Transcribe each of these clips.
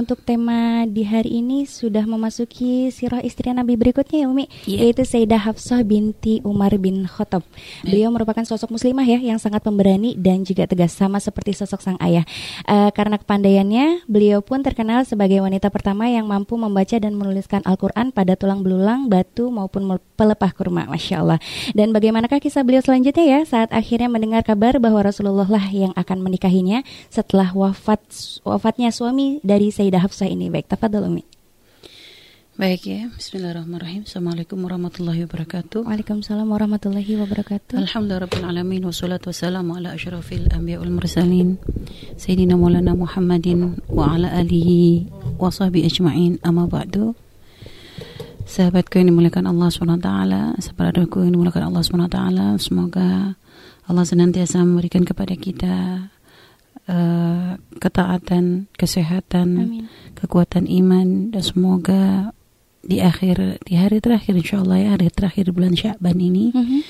untuk tema di hari ini sudah memasuki sirah istri Nabi berikutnya ya Umi, yeah. yaitu Sayyidah Hafsah binti Umar bin Khattab. Beliau merupakan sosok muslimah ya yang sangat pemberani dan juga tegas sama seperti sosok sang ayah. Uh, karena kepandaiannya, beliau pun terkenal sebagai wanita pertama yang mampu membaca dan menuliskan Al-Qur'an pada tulang belulang, batu maupun pelepah kurma. Masya Allah. Dan bagaimanakah kisah beliau selanjutnya ya saat akhirnya mendengar kabar bahwa Rasulullah lah yang akan menikahinya setelah wafat wafatnya suami dari Sayyidah Hafsah ini. Baik, tafadhol Umi. Baik ya, Bismillahirrahmanirrahim. Assalamualaikum warahmatullahi wabarakatuh. Waalaikumsalam warahmatullahi wabarakatuh. Alhamdulillahirabbil wassalatu wassalamu ala asyrafil anbiya wal mursalin sayyidina Maulana Muhammadin wa ala alihi wa sahbihi ajma'in. Amma ba'du. Sahabatku yang dimuliakan Allah SWT Sahabatku yang dimuliakan Allah SWT Semoga Allah senantiasa memberikan kepada kita uh, ketaatan, kesehatan, Amin. kekuatan iman dan semoga di akhir di hari terakhir insya Allah ya hari terakhir bulan Syaban ini mm -hmm.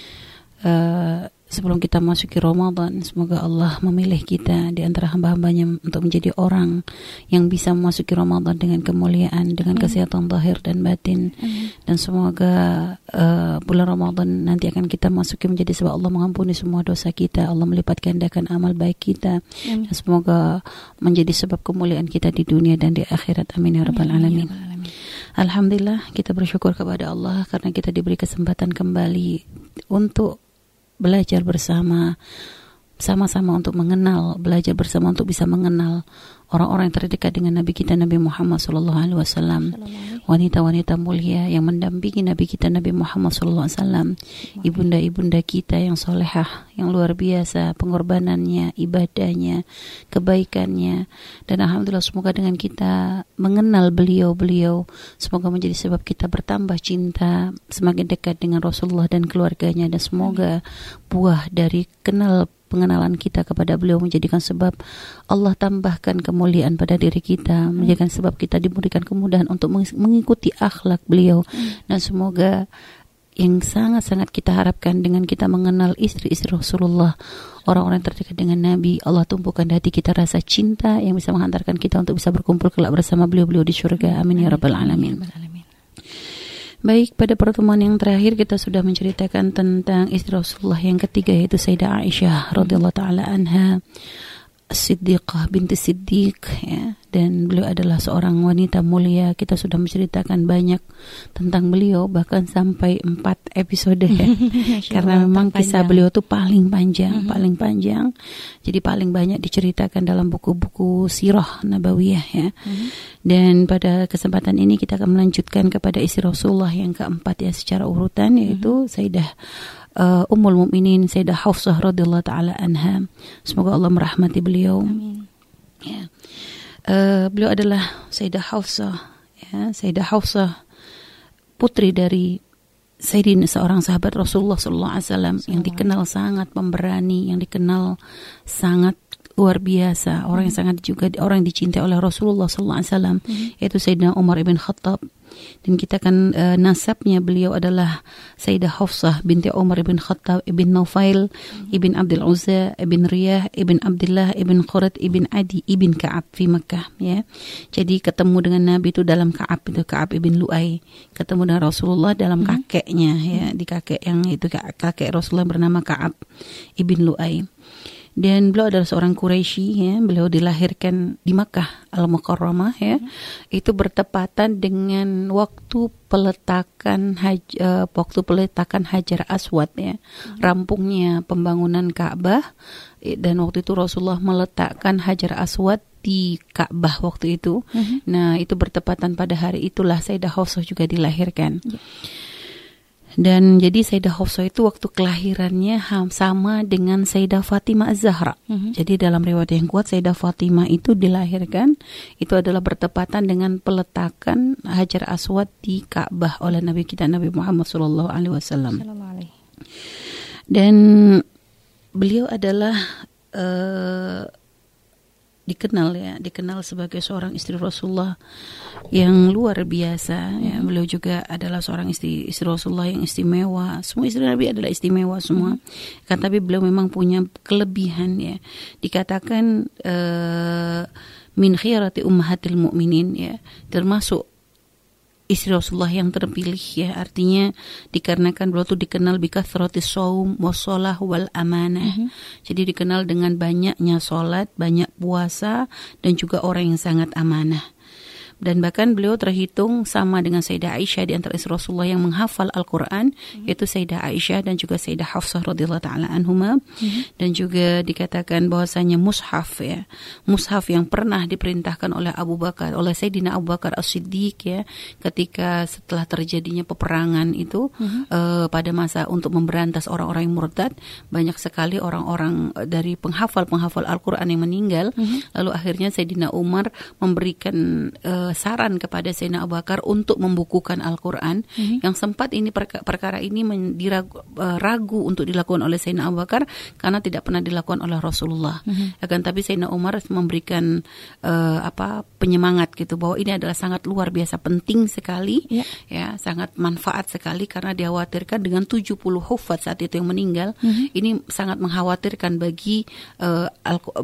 uh, sebelum kita masuki Ramadan semoga Allah memilih kita di antara hamba-hambanya untuk menjadi orang yang bisa memasuki Ramadan dengan kemuliaan dengan Amin. kesehatan lahir dan batin Amin. dan semoga uh, bulan Ramadan nanti akan kita masuki menjadi sebab Allah mengampuni semua dosa kita Allah melipat gandakan amal baik kita Amin. dan semoga menjadi sebab kemuliaan kita di dunia dan di akhirat amin ya rabbal ya alamin Alhamdulillah kita bersyukur kepada Allah karena kita diberi kesempatan kembali untuk belajar bersama sama-sama untuk mengenal, belajar bersama untuk bisa mengenal orang-orang yang terdekat dengan Nabi kita Nabi Muhammad sallallahu alaihi wasallam. Wanita-wanita mulia yang mendampingi Nabi kita Nabi Muhammad sallallahu alaihi wasallam. Ibunda-ibunda kita yang solehah, yang luar biasa pengorbanannya, ibadahnya, kebaikannya. Dan alhamdulillah semoga dengan kita mengenal beliau-beliau semoga menjadi sebab kita bertambah cinta, semakin dekat dengan Rasulullah dan keluarganya dan semoga buah dari kenal pengenalan kita kepada beliau menjadikan sebab Allah tambahkan kemuliaan pada diri kita, hmm. menjadikan sebab kita diberikan kemudahan untuk mengikuti akhlak beliau hmm. dan semoga yang sangat-sangat kita harapkan dengan kita mengenal istri-istri Rasulullah orang-orang terdekat dengan Nabi Allah tumpukan di hati kita rasa cinta yang bisa menghantarkan kita untuk bisa berkumpul kelak bersama beliau-beliau di surga amin ya rabbal alamin Baik, pada pertemuan yang terakhir kita sudah menceritakan tentang istri Rasulullah yang ketiga yaitu Sayyidah Aisyah radhiyallahu taala anha Siddiqah binti Siddiq ya dan beliau adalah seorang wanita mulia kita sudah menceritakan banyak tentang beliau bahkan sampai empat episode ya karena memang kisah beliau itu paling panjang mm -hmm. paling panjang jadi paling banyak diceritakan dalam buku-buku sirah nabawiyah ya mm -hmm. dan pada kesempatan ini kita akan melanjutkan kepada istri Rasulullah yang keempat ya secara urutan yaitu mm -hmm. Sayyidah uh, Ummul Mukminin Sayyidah Hafsah radhiyallahu taala anha. Semoga Allah merahmati beliau. Amin. Ya. Uh, beliau adalah Sayyidah Hafsah ya, Sayyidah Hafsah putri dari Sayyidina seorang sahabat Rasulullah sallallahu alaihi wasallam yang dikenal sangat pemberani, yang dikenal sangat luar biasa, orang yang sangat juga orang yang dicintai oleh Rasulullah sallallahu alaihi wasallam, hmm. yaitu Sayyidina Umar ibn Khattab dan kita kan uh, nasabnya beliau adalah Sayyidah Hafsah binti Umar ibn Khattab ibn Naufail ibn Abdul Uzza ibn Riyah ibn Abdullah ibn Qurat ibn Adi ibn Ka'ab di Makkah ya. Jadi ketemu dengan Nabi itu dalam Ka'ab itu Ka'ab ibn Lu'ay, ketemu dengan Rasulullah dalam hmm. kakeknya ya, di kakek yang itu kakek Rasulullah bernama Ka'ab ibn Lu'ay dan beliau adalah seorang Quraisy ya beliau dilahirkan di Makkah Al Mukarramah ya hmm. itu bertepatan dengan waktu peletakan haj, uh, waktu peletakan Hajar Aswad ya hmm. rampungnya pembangunan Ka'bah dan waktu itu Rasulullah meletakkan Hajar Aswad di Ka'bah waktu itu hmm. nah itu bertepatan pada hari itulah Sayyidah Hafsah juga dilahirkan yeah. Dan jadi Sayyidah Hafsah itu waktu kelahirannya sama dengan Sayyidah Fatimah Az-Zahra. Mm-hmm. Jadi dalam riwayat yang kuat Sayyidah Fatimah itu dilahirkan itu adalah bertepatan dengan peletakan Hajar Aswad di Ka'bah oleh Nabi kita Nabi Muhammad sallallahu alaihi wasallam. Dan beliau adalah uh, dikenal ya, dikenal sebagai seorang istri Rasulullah yang luar biasa. Ya, beliau juga adalah seorang istri istri Rasulullah yang istimewa. Semua istri Nabi adalah istimewa semua. Kan tapi beliau memang punya kelebihan ya. Dikatakan uh, min khiyarati ummahatil mu'minin ya termasuk istri Rasulullah yang terpilih ya. Artinya dikarenakan beliau itu dikenal bikathratis saum wasolah wal amanah. Mm -hmm. jadi dikenal dengan banyaknya sholat banyak puasa dan juga orang yang sangat amanah dan bahkan beliau terhitung sama dengan Sayyidah Aisyah di antara istri Rasulullah yang menghafal Al-Quran mm-hmm. yaitu Sayyidah Aisyah dan juga Sayyidah Hafsah radhiyallahu taala anhuma mm-hmm. dan juga dikatakan bahwasanya mushaf ya mushaf yang pernah diperintahkan oleh Abu Bakar oleh Sayyidina Abu Bakar As-Siddiq ya ketika setelah terjadinya peperangan itu mm-hmm. uh, pada masa untuk memberantas orang-orang yang murtad banyak sekali orang-orang dari penghafal-penghafal Al-Quran yang meninggal mm-hmm. lalu akhirnya Sayyidina Umar memberikan uh, saran kepada Sayyidina Abu Bakar untuk membukukan Al-Quran mm-hmm. yang sempat ini perka- perkara ini diragu, uh, ragu untuk dilakukan oleh Sayyidina Abu Bakar karena tidak pernah dilakukan oleh Rasulullah. Mm-hmm. Akan tapi Sayyidina Umar memberikan uh, apa penyemangat gitu bahwa ini adalah sangat luar biasa penting sekali yeah. ya sangat manfaat sekali karena dikhawatirkan dengan 70 hufat saat itu yang meninggal mm-hmm. ini sangat mengkhawatirkan bagi uh,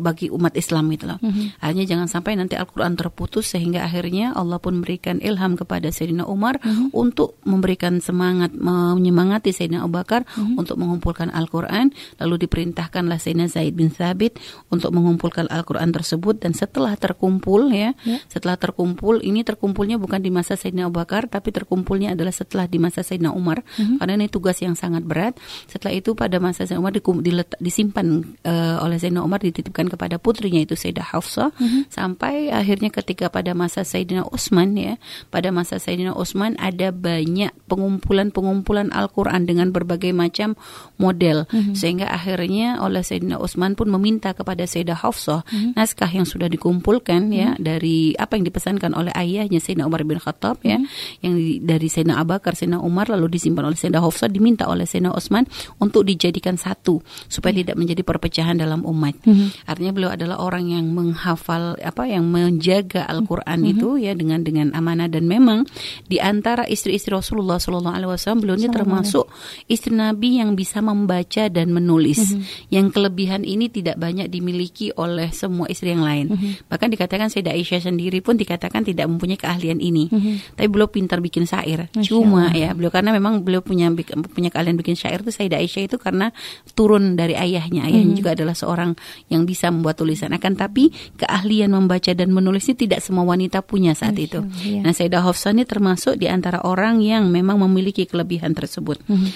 bagi umat Islam itu loh. Mm-hmm. Hanya jangan sampai nanti Al-Qur'an terputus sehingga akhirnya akhirnya Allah pun memberikan ilham kepada Sayyidina Umar mm-hmm. untuk memberikan semangat menyemangati Sayyidina Abu Bakar mm-hmm. untuk mengumpulkan Al-Qur'an lalu diperintahkanlah Sayyidina Zaid bin Thabit untuk mengumpulkan Al-Qur'an tersebut dan setelah terkumpul ya yeah. setelah terkumpul ini terkumpulnya bukan di masa Sayyidina Abu Bakar tapi terkumpulnya adalah setelah di masa Sayyidina Umar mm-hmm. karena ini tugas yang sangat berat setelah itu pada masa Sayyidina Umar diletak, disimpan uh, oleh Sayyidina Umar dititipkan kepada putrinya itu Sayyidah Hafsah mm-hmm. sampai akhirnya ketika pada masa Sayyidina Sayyidina Utsman ya pada masa Sayyidina Utsman ada banyak pengumpulan-pengumpulan Al-Qur'an dengan berbagai macam model mm -hmm. sehingga akhirnya oleh Sayyidina Utsman pun meminta kepada Sayyidah Hafsah mm -hmm. naskah yang sudah dikumpulkan mm -hmm. ya mhm. dari apa yang dipesankan oleh ayahnya Sayyidina Umar bin Khattab ya mm -hmm. yang dari Sayyidina Abu Bakar Sayyidina Umar lalu disimpan oleh Sayyidah Hafsah diminta oleh Sayyidina Utsman untuk dijadikan satu supaya mm -hmm. tidak menjadi perpecahan dalam umat. Mm -hmm. Artinya beliau adalah orang yang menghafal apa yang menjaga Al-Qur'an mm -hmm. itu ya dengan dengan amanah dan memang di antara istri-istri Rasulullah Shallallahu Alaihi Wasallam beliau ini termasuk istri Nabi yang bisa membaca dan menulis. Mm -hmm. Yang kelebihan ini tidak banyak dimiliki oleh semua istri yang lain. Mm -hmm. Bahkan dikatakan Sayyidah Aisyah sendiri pun dikatakan tidak mempunyai keahlian ini. Mm -hmm. Tapi beliau pintar bikin syair. Masya Cuma Allah. ya beliau karena memang beliau punya punya keahlian bikin syair itu Sayyidah Aisyah itu karena turun dari ayahnya. Ayahnya mm -hmm. juga adalah seorang yang bisa membuat tulisan. Akan tapi keahlian membaca dan menulis ini tidak semua wanita punya punya saat itu. Iya. Nah, Sayyidah Hafsah ini termasuk di antara orang yang memang memiliki kelebihan tersebut. Mm -hmm.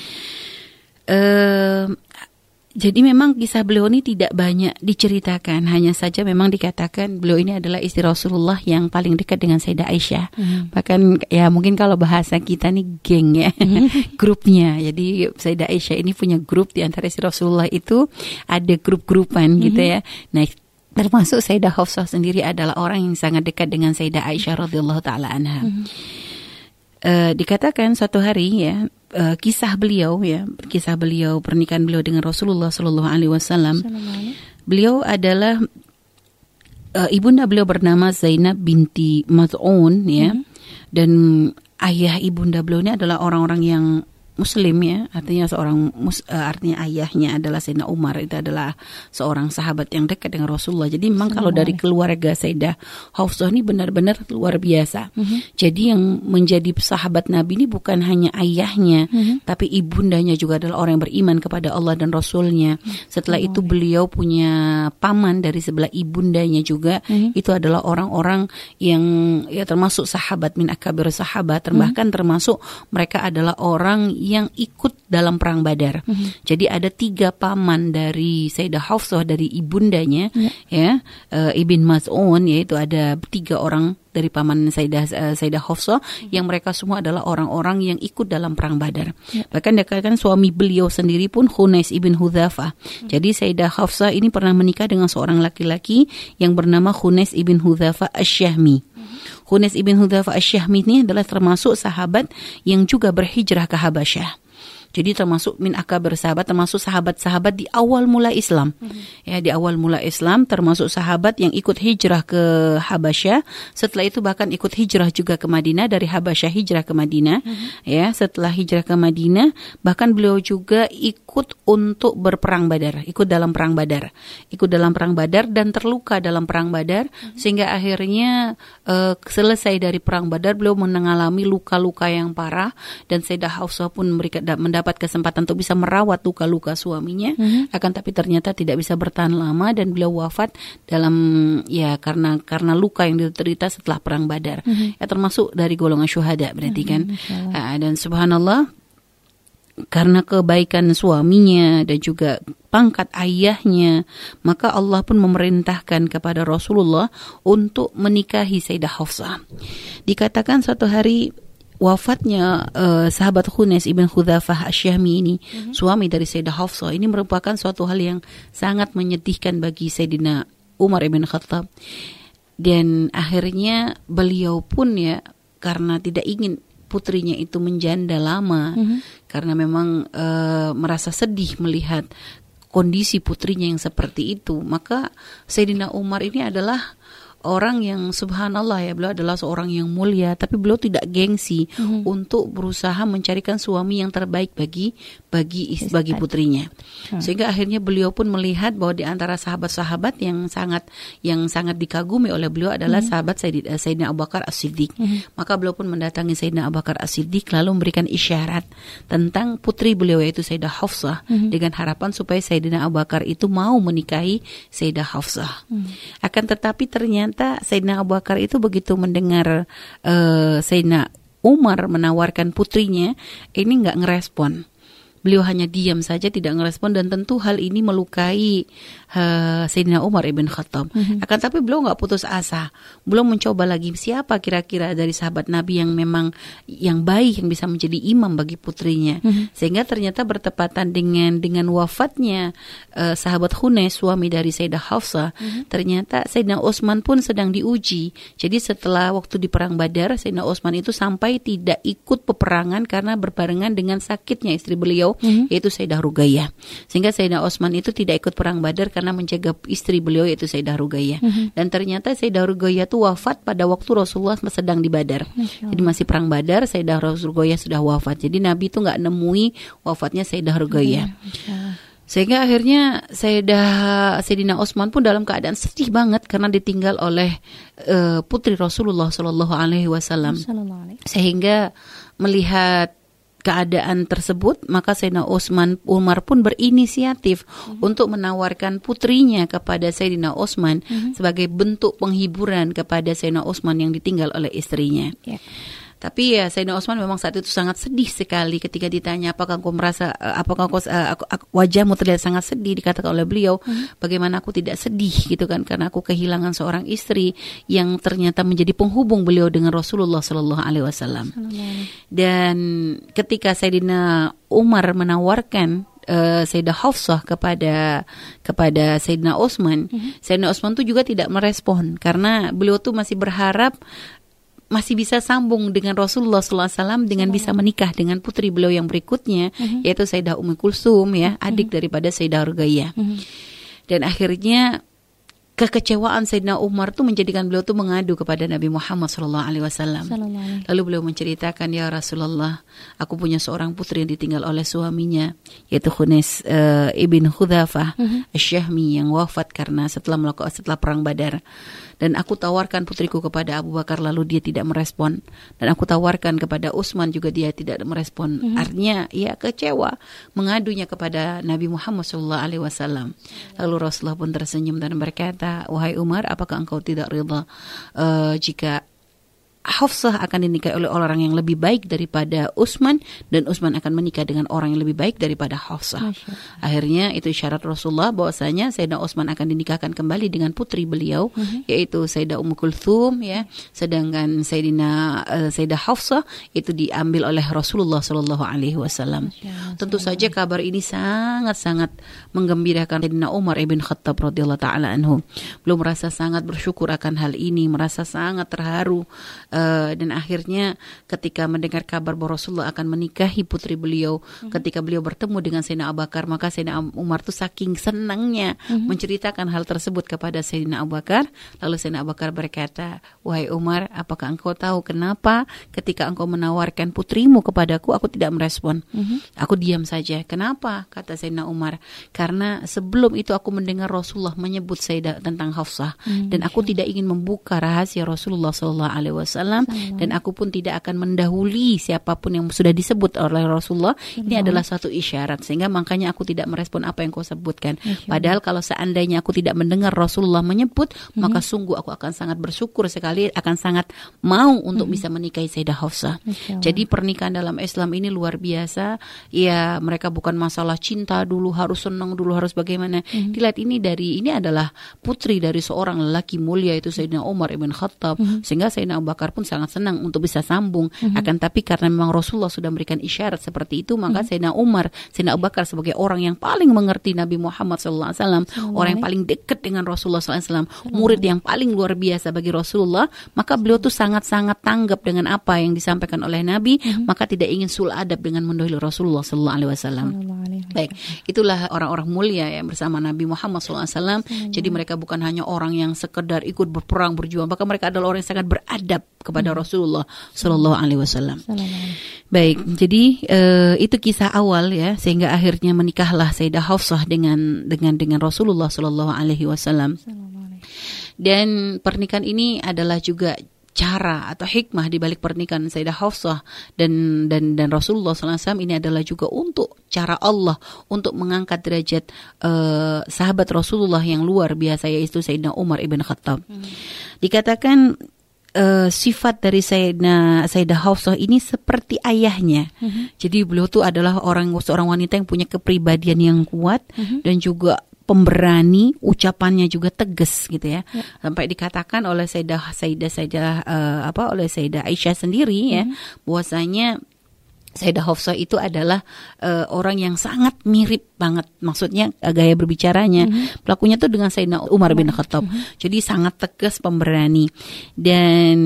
uh, jadi memang kisah beliau ini tidak banyak diceritakan, hanya saja memang dikatakan beliau ini adalah istri Rasulullah yang paling dekat dengan Sayyidah Aisyah. Hmm. Bahkan ya mungkin kalau bahasa kita nih geng ya, hmm. grupnya. Jadi Sayyidah Aisyah ini punya grup di antara istri Rasulullah itu ada grup-grupan hmm. gitu ya. Nah termasuk Sayyidah Hafsah sendiri adalah orang yang sangat dekat dengan Sayyidah Aisyah radhiyallahu taala anha. Mm -hmm. uh, dikatakan suatu hari ya uh, kisah beliau ya kisah beliau pernikahan beliau dengan Rasulullah Shallallahu Alaihi Wasallam. Beliau adalah uh, ibunda beliau bernama Zainab binti Maz'un ya mm -hmm. dan ayah ibunda beliau ini adalah orang-orang yang muslim ya artinya seorang mus, uh, artinya ayahnya adalah Sayyidina Umar itu adalah seorang sahabat yang dekat dengan Rasulullah jadi memang kalau dari keluarga Sayyidah Hafsah ini benar-benar luar biasa mm -hmm. jadi yang menjadi sahabat Nabi ini bukan hanya ayahnya mm -hmm. tapi ibundanya juga adalah orang yang beriman kepada Allah dan Rasulnya mm-hmm. setelah oh. itu beliau punya paman dari sebelah ibundanya juga mm -hmm. itu adalah orang-orang yang ya termasuk sahabat min akabir sahabat mm -hmm. bahkan termasuk mereka adalah orang yang ikut dalam perang Badar. Mm -hmm. Jadi ada tiga paman dari Sayyidah Hafsah dari ibundanya yeah. ya uh, Ibn Mas'un yaitu ada tiga orang dari paman Sayyidah uh, Sayyidah Hafsah mm -hmm. yang mereka semua adalah orang-orang yang ikut dalam perang Badar. Yeah. Bahkan dikatakan suami beliau sendiri pun Hunais ibn Hudzafa. Mm -hmm. Jadi Sayyidah Hafsah ini pernah menikah dengan seorang laki-laki yang bernama Hunais ibn Hudzafa Asy-Syahmi. Hunes ibn Hudhafa Asyahmi ini adalah termasuk sahabat yang juga berhijrah ke Habasyah. Jadi termasuk min akabir sahabat termasuk sahabat-sahabat di awal mula Islam. Mm-hmm. Ya, di awal mula Islam termasuk sahabat yang ikut hijrah ke Habasyah, setelah itu bahkan ikut hijrah juga ke Madinah dari Habasyah hijrah ke Madinah. Mm-hmm. Ya, setelah hijrah ke Madinah bahkan beliau juga ikut untuk berperang Badar, ikut dalam perang Badar. Ikut dalam perang Badar dan terluka dalam perang Badar mm-hmm. sehingga akhirnya uh, selesai dari perang Badar beliau mengalami luka-luka yang parah dan Sayyidah Hafsah pun mendapat kesempatan untuk bisa merawat luka-luka suaminya mm-hmm. akan tapi ternyata tidak bisa bertahan lama dan beliau wafat dalam ya karena karena luka yang diterita setelah perang Badar mm-hmm. ya termasuk dari golongan syuhada berarti kan mm-hmm. dan subhanallah karena kebaikan suaminya dan juga pangkat ayahnya, maka Allah pun memerintahkan kepada Rasulullah untuk menikahi Sayyidah Hafsah. Dikatakan suatu hari wafatnya uh, sahabat Khunes ibn Khudzafah Asyami ini, mm-hmm. suami dari Sayyidah Hafsah, ini merupakan suatu hal yang sangat menyedihkan bagi Sayyidina Umar ibn Khattab. Dan akhirnya beliau pun ya karena tidak ingin putrinya itu menjanda lama mm-hmm. karena memang uh, merasa sedih melihat kondisi putrinya yang seperti itu maka Sayyidina Umar ini adalah orang yang subhanallah ya beliau adalah seorang yang mulia tapi beliau tidak gengsi mm-hmm. untuk berusaha mencarikan suami yang terbaik bagi bagi is, bagi putrinya hmm. sehingga akhirnya beliau pun melihat bahwa di antara sahabat-sahabat yang sangat yang sangat dikagumi oleh beliau adalah mm-hmm. sahabat Sayyidina, Sayyidina Abu Bakar As-Siddiq mm-hmm. maka beliau pun mendatangi Sayyidina Abu Bakar As-Siddiq lalu memberikan isyarat tentang putri beliau yaitu Sayyidah Hafsah mm-hmm. dengan harapan supaya Sayyidina Abu Bakar itu mau menikahi Sayyidah Hafsah mm-hmm. akan tetapi ternyata ternyata Sayyidina Abu Bakar itu begitu mendengar uh, Sayyidina Umar menawarkan putrinya, ini nggak ngerespon. Beliau hanya diam saja tidak ngerespon dan tentu hal ini melukai uh, Sayyidina Umar ibn Khattab. Mm-hmm. Akan tapi beliau nggak putus asa. Belum mencoba lagi siapa kira-kira dari sahabat Nabi yang memang yang baik yang bisa menjadi imam bagi putrinya. Mm-hmm. Sehingga ternyata bertepatan dengan dengan wafatnya uh, sahabat Hunay suami dari Sayyidah Hafsah, mm-hmm. ternyata Sayyidina Utsman pun sedang diuji. Jadi setelah waktu di perang Badar, Sayyidina Utsman itu sampai tidak ikut peperangan karena berbarengan dengan sakitnya istri beliau beliau mm-hmm. yaitu Sayyidah Rugayyah. Sehingga Sayyidah Osman itu tidak ikut perang Badar karena menjaga istri beliau yaitu Sayyidah Rugayyah. Mm-hmm. Dan ternyata Sayyidah Rugayyah itu wafat pada waktu Rasulullah sedang di Badar. Jadi masih perang Badar Sayyidah Rugayyah sudah wafat. Jadi Nabi itu nggak nemui wafatnya Sayyidah Rugayyah. Mm-hmm. Sehingga akhirnya Sayyidah Sayyidina Osman pun dalam keadaan sedih banget karena ditinggal oleh uh, putri Rasulullah Shallallahu Alaihi Wasallam. Sehingga melihat keadaan tersebut maka Sayyidina Utsman Umar pun berinisiatif mm-hmm. untuk menawarkan putrinya kepada Sayyidina Utsman mm-hmm. sebagai bentuk penghiburan kepada Sayyidina Utsman yang ditinggal oleh istrinya. Yeah. Tapi ya Sayyidina Osman memang saat itu sangat sedih sekali ketika ditanya apakah kau merasa eh, apakah kau uh, wajahmu terlihat sangat sedih dikatakan oleh beliau hmm. bagaimana aku tidak sedih gitu kan karena aku kehilangan seorang istri yang ternyata menjadi penghubung beliau dengan Rasulullah Shallallahu alaihi wasallam. Dan ketika Sayyidina Umar menawarkan uh, Sayyidah Hafsah kepada kepada Sayyidina Osman, mm-hmm. Sayyidina Osman tuh juga tidak merespon karena beliau tuh masih berharap masih bisa sambung dengan Rasulullah SAW dengan bisa menikah dengan putri beliau yang berikutnya uh-huh. yaitu Sayyidah Ummu Kulsum ya adik uh-huh. daripada Sayyidah Ruqayyah. Uh-huh. Dan akhirnya kekecewaan Sayyidina Umar tuh menjadikan beliau tuh mengadu kepada Nabi Muhammad sallallahu alaihi wasallam. Lalu beliau menceritakan ya Rasulullah, aku punya seorang putri yang ditinggal oleh suaminya yaitu Khunes uh, ibn Khudzafah uh-huh. Syahmi yang wafat karena setelah melakukan setelah perang Badar dan aku tawarkan putriku kepada Abu Bakar lalu dia tidak merespon. Dan aku tawarkan kepada Utsman juga dia tidak merespon. Mm-hmm. artinya ia kecewa mengadunya kepada Nabi Muhammad SAW lalu Rasulullah pun tersenyum dan berkata wahai Umar apakah engkau tidak rida uh, jika Hafsah akan dinikahi oleh orang yang lebih baik daripada Utsman dan Utsman akan menikah dengan orang yang lebih baik daripada Hafsah. Akhirnya itu syarat Rasulullah bahwasanya Sayyidina Utsman akan dinikahkan kembali dengan putri beliau uh-huh. yaitu Sayyidah Ummu Kulthum ya. Sedangkan Sayyidina uh, Sayyidah Hafsah itu diambil oleh Rasulullah Shallallahu alaihi wasallam. Tentu saja kabar ini sangat-sangat menggembirakan Sayyidina Umar ibn Khattab radhiyallahu taala anhu. Belum merasa sangat bersyukur akan hal ini, merasa sangat terharu uh, dan akhirnya ketika mendengar kabar bahwa Rasulullah akan menikahi putri beliau mm-hmm. ketika beliau bertemu dengan Sayyidina Abu Bakar maka Sayyidina Umar tuh saking senangnya mm-hmm. menceritakan hal tersebut kepada Sayyidina Abu Bakar lalu Sayyidina Abu Bakar berkata wahai Umar apakah engkau tahu kenapa ketika engkau menawarkan putrimu kepadaku aku tidak merespon mm-hmm. aku diam saja kenapa kata Sayyidina Umar karena sebelum itu aku mendengar Rasulullah menyebut Sayyidah tentang Hafsah mm-hmm. dan aku tidak ingin membuka rahasia Rasulullah Sallallahu Alaihi Wasallam dan aku pun tidak akan mendahului siapa pun yang sudah disebut oleh Rasulullah. Ini adalah suatu isyarat sehingga makanya aku tidak merespon apa yang kau sebutkan. Padahal kalau seandainya aku tidak mendengar Rasulullah menyebut, mm-hmm. maka sungguh aku akan sangat bersyukur sekali, akan sangat mau untuk mm-hmm. bisa menikahi Sayyidah Hafsah. Jadi pernikahan dalam Islam ini luar biasa. Ya mereka bukan masalah cinta dulu harus senang dulu harus bagaimana. Mm-hmm. Dilihat ini dari ini adalah putri dari seorang lelaki mulia itu Sayyidina Umar ibn Khattab mm-hmm. sehingga Sayyidina Abu Bakar pun sangat senang untuk bisa sambung mm-hmm. akan tapi karena memang Rasulullah sudah memberikan isyarat seperti itu maka mm-hmm. Sayyidina Umar Sayyidina Abu Bakar sebagai orang yang paling mengerti Nabi Muhammad SAW mm-hmm. orang yang paling dekat dengan Rasulullah SAW mm-hmm. murid yang paling luar biasa bagi Rasulullah maka beliau tuh sangat-sangat tanggap dengan apa yang disampaikan oleh Nabi mm-hmm. maka tidak ingin sul adab dengan mendahului Rasulullah SAW baik itulah orang-orang mulia yang bersama Nabi Muhammad SAW jadi mereka bukan hanya orang yang sekedar ikut berperang berjuang maka mereka adalah orang yang sangat beradab kepada. Rasulullah Shallallahu Alaihi Wasallam. Baik, jadi uh, itu kisah awal ya sehingga akhirnya menikahlah Sayyidah Hafsah dengan dengan dengan Rasulullah Shallallahu Alaihi Wasallam. Dan pernikahan ini adalah juga cara atau hikmah di balik pernikahan Sayyidah Hafsah dan dan dan Rasulullah SAW ini adalah juga untuk cara Allah untuk mengangkat derajat uh, sahabat Rasulullah yang luar biasa yaitu Sayyidina Umar ibn Khattab. Hmm. Dikatakan uh, sifat dari Sayyidina Sayyidah Hafsah ini seperti ayahnya. Mm-hmm. Jadi beliau tuh adalah orang seorang wanita yang punya kepribadian yang kuat mm-hmm. dan juga pemberani, ucapannya juga tegas gitu ya. ya. Sampai dikatakan oleh Sayyidah Sayyidah Sayyidah uh, apa oleh Sayyidah Aisyah sendiri mm-hmm. ya mhm. bahwasanya Sayyidah Hafsah itu adalah uh, orang yang sangat mirip banget maksudnya uh, gaya berbicaranya mm-hmm. pelakunya tuh dengan Sayyidina Umar bin Khattab mm-hmm. jadi sangat tegas pemberani dan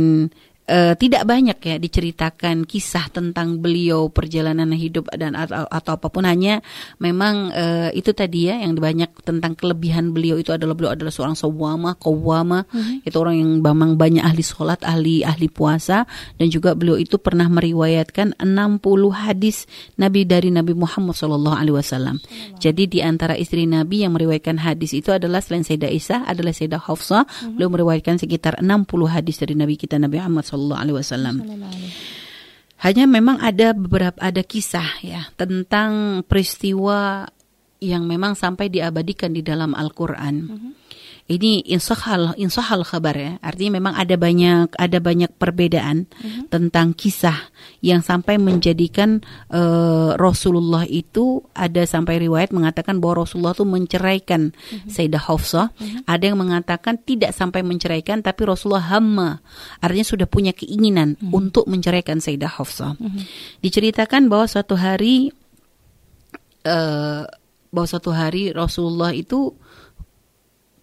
uh, tidak banyak ya diceritakan kisah tentang beliau perjalanan hidup dan atau, atau apa pun. Hanya memang uh, itu tadi ya yang banyak tentang kelebihan beliau itu adalah beliau adalah seorang sawama kawama mm-hmm. itu orang yang memang banyak ahli sholat ahli ahli puasa. Dan juga beliau itu pernah meriwayatkan 60 hadis Nabi dari Nabi Muhammad Shallallahu Alaihi Wasallam. Jadi di antara istri Nabi yang meriwayatkan hadis itu adalah selain Sayyidah Isa adalah Sayyidah Hafsah. Mm-hmm. beliau meriwayatkan sekitar 60 hadis dari Nabi kita Nabi Muhammad Shallallahu Alaihi Wasallam. Hanya memang ada beberapa ada kisah ya tentang peristiwa yang memang sampai diabadikan di dalam Al-Qur'an. Mm -hmm ini insahal insahal kabar ya artinya memang ada banyak ada banyak perbedaan uh-huh. tentang kisah yang sampai menjadikan uh, Rasulullah itu ada sampai riwayat mengatakan bahwa Rasulullah itu menceraikan uh-huh. Sayyidah Hafsah uh-huh. ada yang mengatakan tidak sampai menceraikan tapi Rasulullah hamma artinya sudah punya keinginan uh-huh. untuk menceraikan Sayyidah Hafsah uh-huh. diceritakan bahwa suatu hari uh, bahwa suatu hari Rasulullah itu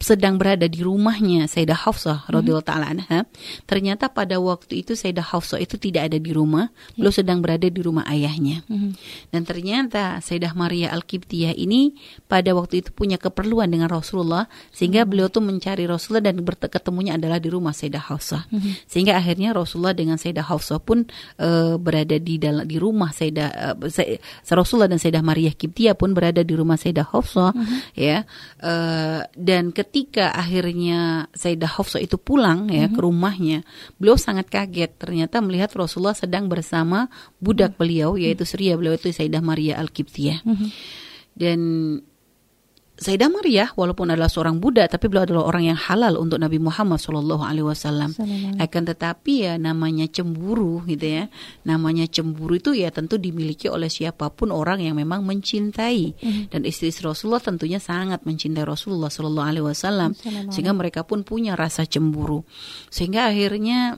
sedang berada di rumahnya Sayyidah Hafsah mm-hmm. radhiyallahu taala anha, ternyata pada waktu itu Sayyidah Hafsah itu tidak ada di rumah, yeah. beliau sedang berada di rumah ayahnya. Mm-hmm. Dan ternyata Sayyidah Maria Al-Qibtiyah ini pada waktu itu punya keperluan dengan Rasulullah sehingga mm-hmm. beliau tuh mencari Rasulullah dan ketemunya adalah di rumah Sayyidah Hafsah. Mm-hmm. Sehingga akhirnya Rasulullah dengan Sayyidah Hafsah pun uh, berada di dalam di rumah Sayyidah uh, Rasulullah dan Sayyidah Maria Qibtiyah pun berada di rumah Sayyidah Hafsah mm-hmm. ya. Uh, dan ketika akhirnya Sayyidah Hafsah itu pulang ya mm -hmm. ke rumahnya, beliau sangat kaget ternyata melihat Rasulullah sedang bersama budak beliau yaitu Sria beliau itu Sayyidah Maria Al-Qibtiyah. Mm -hmm. Dan Sayyidah Maria walaupun adalah seorang Buddha tapi beliau adalah orang yang halal untuk Nabi Muhammad Shallallahu Alaihi Wasallam. Akan tetapi ya namanya cemburu gitu ya, namanya cemburu itu ya tentu dimiliki oleh siapa pun orang yang memang mencintai mm-hmm. dan istri Rasulullah tentunya sangat mencintai Rasulullah Shallallahu Alaihi Wasallam sehingga mereka pun punya rasa cemburu sehingga akhirnya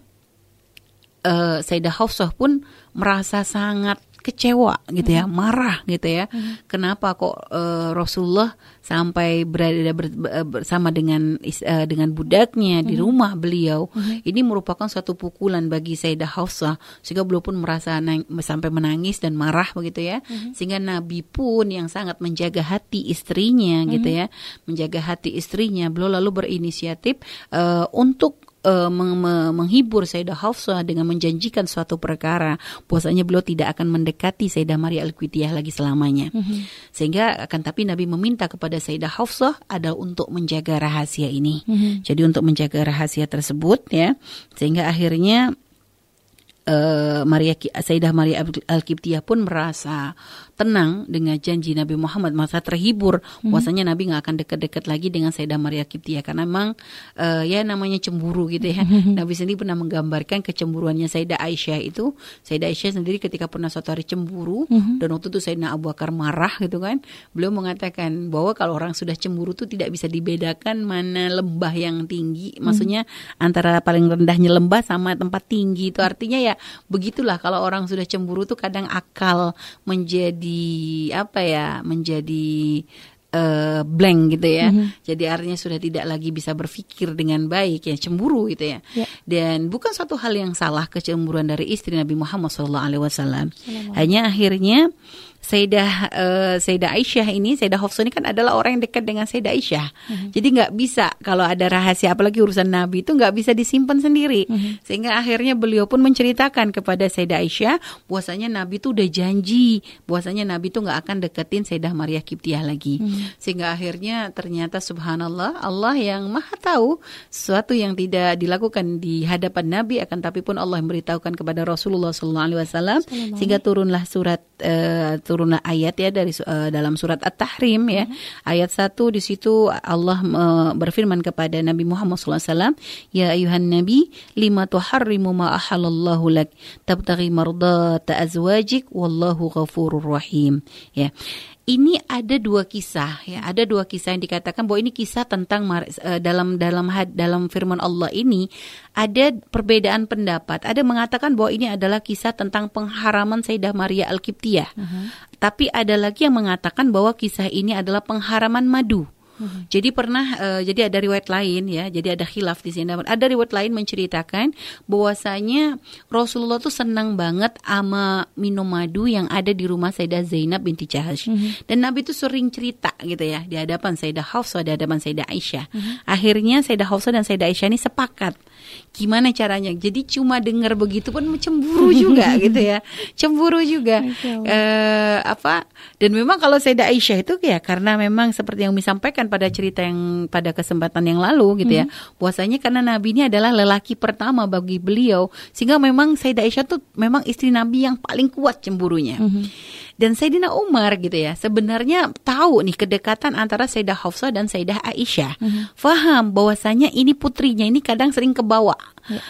uh, Sayyidah Hafsah pun merasa sangat kecewa gitu ya, marah gitu ya. Kenapa kok uh, Rasulullah sampai berada ber, bersama dengan uh, dengan budaknya di rumah beliau. Ini merupakan suatu pukulan bagi Sayyidah Hafsah sehingga beliau pun merasa nang, sampai menangis dan marah begitu ya. Sehingga Nabi pun yang sangat menjaga hati istrinya gitu ya, menjaga hati istrinya, beliau lalu berinisiatif uh, untuk uh, menghibur Sayyidah Hafsah dengan menjanjikan suatu perkara bahwasanya beliau tidak akan mendekati Sayyidah Maria Al-Qitiyah lagi selamanya. Mm -hmm. Sehingga akan tapi Nabi meminta kepada Sayyidah Hafsah adalah untuk menjaga rahasia ini. Mm -hmm. Jadi untuk menjaga rahasia tersebut ya sehingga akhirnya uh, Maria Sayyidah Maria Al-Qibtiyah pun merasa tenang dengan janji Nabi Muhammad. Masa terhibur. Hmm. Nabi nggak akan dekat-dekat lagi dengan Sayyidah Maria Kiptia karena memang uh, ya namanya cemburu gitu ya. Hmm. Nabi sendiri pernah menggambarkan kecemburuannya Sayyidah Aisyah itu. Sayyidah Aisyah sendiri ketika pernah suatu hari cemburu hmm. dan waktu itu Sayyidina Abu Bakar marah gitu kan. Beliau mengatakan bahwa kalau orang sudah cemburu itu tidak bisa dibedakan mana lembah yang tinggi. Maksudnya antara paling rendahnya lembah sama tempat tinggi itu. Artinya ya begitulah kalau orang sudah cemburu tuh kadang akal menjadi menjadi apa ya menjadi uh, blank gitu ya. Mm -hmm. Jadi artinya sudah tidak lagi bisa berpikir dengan baik ya cemburu gitu ya. Yeah. Dan bukan suatu hal yang salah kecemburuan dari istri Nabi Muhammad SAW. Hanya akhirnya Sayyidah uh, Sayyidah Aisyah ini, Sayyidah Hafsah ini kan adalah orang yang dekat dengan Sayyidah Aisyah. Mm-hmm. Jadi nggak bisa kalau ada rahasia apalagi urusan Nabi itu nggak bisa disimpan sendiri. Mm-hmm. Sehingga akhirnya beliau pun menceritakan kepada Sayyidah Aisyah bahwasanya Nabi itu udah janji bahwasanya Nabi itu nggak akan deketin Sayyidah Maria Kiptiah lagi. Mm-hmm. Sehingga akhirnya ternyata subhanallah Allah yang Maha tahu sesuatu yang tidak dilakukan di hadapan Nabi akan tapi pun Allah memberitahukan kepada Rasulullah SAW sehingga turunlah surat uh, turunlah ayat ya dari uh, dalam surat At-Tahrim ya. Ayat satu di situ Allah uh, berfirman kepada Nabi Muhammad SAW, "Ya ayuhan nabi, lima tuharrimu ma ahallallahu lak, tabtaghi mardata azwajik wallahu ghafurur rahim." Ya ini ada dua kisah ya. Ada dua kisah yang dikatakan bahwa ini kisah tentang uh, dalam dalam dalam firman Allah ini ada perbedaan pendapat. Ada mengatakan bahwa ini adalah kisah tentang pengharaman Sayyidah Maria Al-Qibtiyah uh -huh. tapi ada lagi yang mengatakan bahwa kisah ini adalah pengharaman madu Hmm. Jadi pernah uh, jadi ada riwayat lain ya, jadi ada khilaf di sini. Ada riwayat lain menceritakan bahwasanya Rasulullah tuh senang banget ama minum madu yang ada di rumah Sayyidah Zainab binti Jahash. Hmm. Dan Nabi itu sering cerita gitu ya di hadapan Sayyidah Hafsah, di hadapan Sayyidah Aisyah. Hmm. Akhirnya Sayyidah Hafsah dan Sayyidah Aisyah ini sepakat gimana caranya. Jadi cuma dengar begitu pun cemburu juga gitu ya. Cemburu juga. Uh, apa? Dan memang kalau Sayyidah Aisyah itu ya karena memang seperti yang disampaikan sampaikan pada cerita yang pada kesempatan yang lalu gitu ya. Mm-hmm. Puasanya karena Nabi ini adalah lelaki pertama bagi beliau sehingga memang Sayyidah Aisyah tuh memang istri Nabi yang paling kuat cemburunya. Mm-hmm. Dan Sayyidina Umar gitu ya, sebenarnya tahu nih kedekatan antara Sayyidah Hafsah dan Sayyidah Aisyah. Mm-hmm. Faham bahwasanya ini putrinya ini kadang sering kebawa. Yeah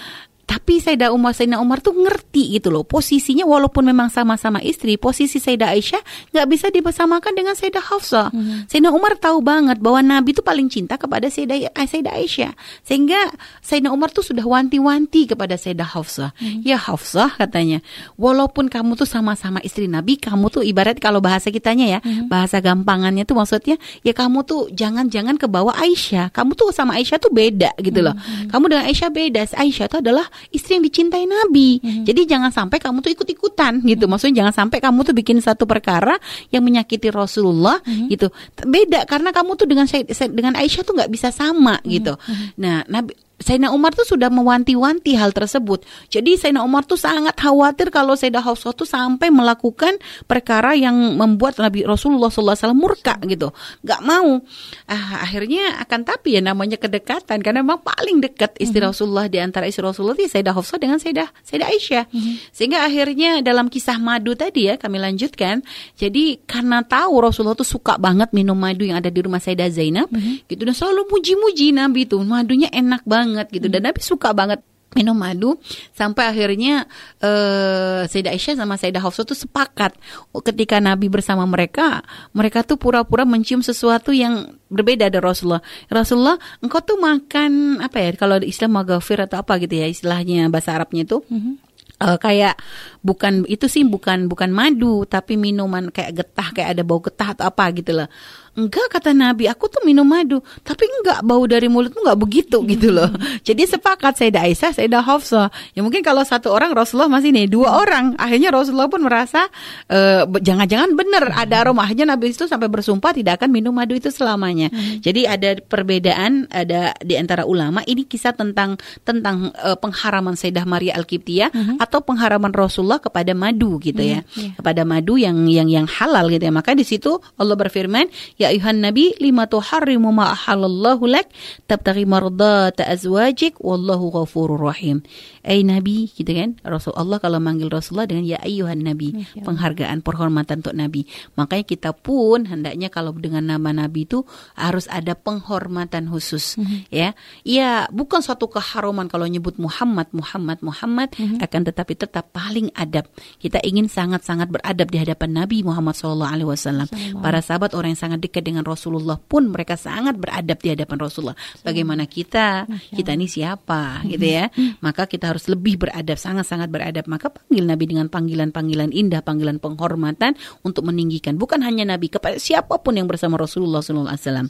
tapi Sayyidah Umar Sayyidina Umar tuh ngerti gitu loh posisinya walaupun memang sama-sama istri posisi Sayyidah Aisyah nggak bisa dibersamakan dengan Sayyidah Hafsah hmm. Sayyidina Umar tahu banget bahwa Nabi itu paling cinta kepada Sayyidah, eh, Sayyidah Aisyah sehingga Sayyidina Umar tuh sudah wanti-wanti kepada Sayyidah Hafsah hmm. ya Hafsah katanya walaupun kamu tuh sama-sama istri Nabi kamu tuh ibarat kalau bahasa kitanya ya hmm. bahasa gampangannya tuh maksudnya ya kamu tuh jangan-jangan ke bawah Aisyah kamu tuh sama Aisyah tuh beda gitu loh hmm. kamu dengan Aisyah beda Aisyah tuh adalah istri yang dicintai Nabi. Mm-hmm. Jadi jangan sampai kamu tuh ikut-ikutan gitu. Maksudnya jangan sampai kamu tuh bikin satu perkara yang menyakiti Rasulullah mm-hmm. gitu. Beda karena kamu tuh dengan dengan Aisyah tuh nggak bisa sama mm-hmm. gitu. Nah, Nabi Sayyidina Umar tuh sudah mewanti-wanti hal tersebut. Jadi Sayyidina Umar tuh sangat khawatir kalau Sayyidah Hafsah tuh sampai melakukan perkara yang membuat Nabi Rasulullah SAW murka gitu. Gak mau. Ah, akhirnya akan tapi ya namanya kedekatan karena memang paling dekat istri mm -hmm. Rasulullah di antara istri Rasulullah itu Sayyidah Hafsah dengan Sayyidah Sayyidah Aisyah. Mm -hmm. Sehingga akhirnya dalam kisah madu tadi ya kami lanjutkan. Jadi karena tahu Rasulullah tuh suka banget minum madu yang ada di rumah Sayyidah Zainab mm -hmm. gitu dan selalu muji-muji Nabi itu madunya enak banget banget gitu. Dan Nabi suka banget minum madu sampai akhirnya uh, Sayyidah Aisyah sama Sayyidah Hafsah tuh sepakat. Ketika Nabi bersama mereka mereka tuh pura-pura mencium sesuatu yang berbeda dari Rasulullah. Rasulullah engkau tuh makan apa ya? Kalau di Islam magafir atau apa gitu ya istilahnya bahasa Arabnya itu. Mm -hmm uh, kayak bukan itu sih bukan bukan madu tapi minuman kayak getah kayak ada bau getah atau apa gitu loh enggak kata Nabi aku tuh minum madu tapi enggak bau dari mulutmu enggak begitu gitu loh jadi sepakat Sayyidah Aisyah Sayyidah Hafsah ya mungkin kalau satu orang Rasulullah masih nih dua orang akhirnya Rasulullah pun merasa uh, jangan-jangan benar ada aroma akhirnya Nabi itu sampai bersumpah tidak akan minum madu itu selamanya hmm. jadi ada perbedaan ada di antara ulama ini kisah tentang tentang uh, pengharaman Sayyidah Maria Al-Qibtiyah hmm. atau pengharaman Rasulullah kepada madu gitu ya hmm. yeah. kepada madu yang yang yang halal gitu ya maka di situ Allah berfirman Ya ayuhan nabi lima tuharrimu ma ahallallahu lak tabtaghi mardata azwajik wallahu ghafurur rahim. Eh nabi gitu kan. Rasulullah kalau manggil Rasulullah dengan ya ayuhan nabi, ya, penghargaan, penghormatan untuk nabi. Makanya kita pun hendaknya kalau dengan nama nabi itu harus ada penghormatan khusus mm-hmm. ya. Iya, bukan suatu keharuman kalau nyebut Muhammad, Muhammad, Muhammad mm-hmm. akan tetapi tetap paling adab. Kita ingin sangat-sangat beradab di hadapan Nabi Muhammad SAW. Para sahabat orang yang sangat dekat dengan Rasulullah pun mereka sangat beradab di hadapan Rasulullah. Bagaimana kita? Kita ini siapa? Gitu ya. Maka kita harus lebih beradab, sangat-sangat beradab. Maka panggil Nabi dengan panggilan-panggilan indah, panggilan penghormatan untuk meninggikan. Bukan hanya Nabi, kepada siapa pun yang bersama Rasulullah SAW.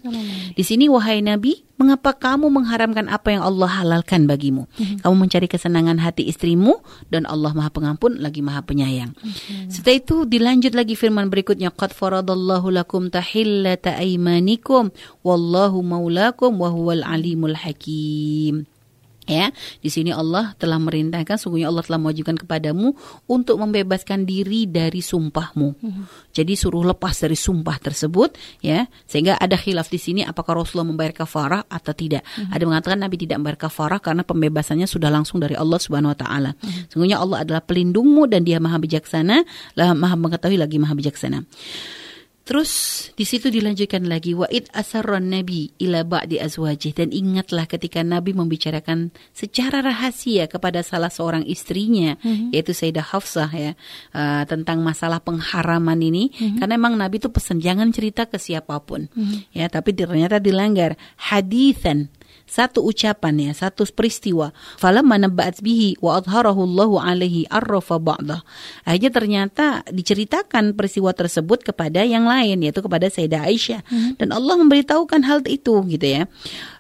Di sini wahai Nabi, mengapa kamu mengharamkan apa yang Allah halalkan bagimu? Kamu mencari kesenangan hati istrimu dan Allah Maha Pengampun lagi Maha Penyayang. Setelah itu dilanjut lagi firman berikutnya, qad faradallahu lakum tahilla tahillata aimanikum wallahu maulakum wa huwal alimul hakim. Ya, di sini Allah telah merintahkan, sungguhnya Allah telah mewajibkan kepadamu untuk membebaskan diri dari sumpahmu. Hmm. Jadi suruh lepas dari sumpah tersebut, ya, sehingga ada khilaf di sini apakah Rasulullah membayar kafarah atau tidak. Hmm. Ada mengatakan Nabi tidak membayar kafarah karena pembebasannya sudah langsung dari Allah Subhanahu Wa Taala. Hmm. Sungguhnya Allah adalah pelindungmu dan Dia Maha Bijaksana, Maha mengetahui lagi Maha Bijaksana. Terus di situ dilanjutkan lagi wa id asarron nabi ila ba'di azwajih dan ingatlah ketika nabi membicarakan secara rahasia kepada salah seorang istrinya mm-hmm. yaitu Sayyidah Hafsah ya uh, tentang masalah pengharaman ini mm-hmm. karena memang nabi itu pesan jangan cerita ke siapa pun mm-hmm. ya tapi ternyata dilanggar hadithan satu ucapan ya, satu peristiwa. Falamma nabba'at bihi wa adharahu Allahu alaihi arrafa ba'dah. Akhirnya ternyata diceritakan peristiwa tersebut kepada yang lain yaitu kepada Sayyidah Aisyah hmm. dan Allah memberitahukan hal itu gitu ya.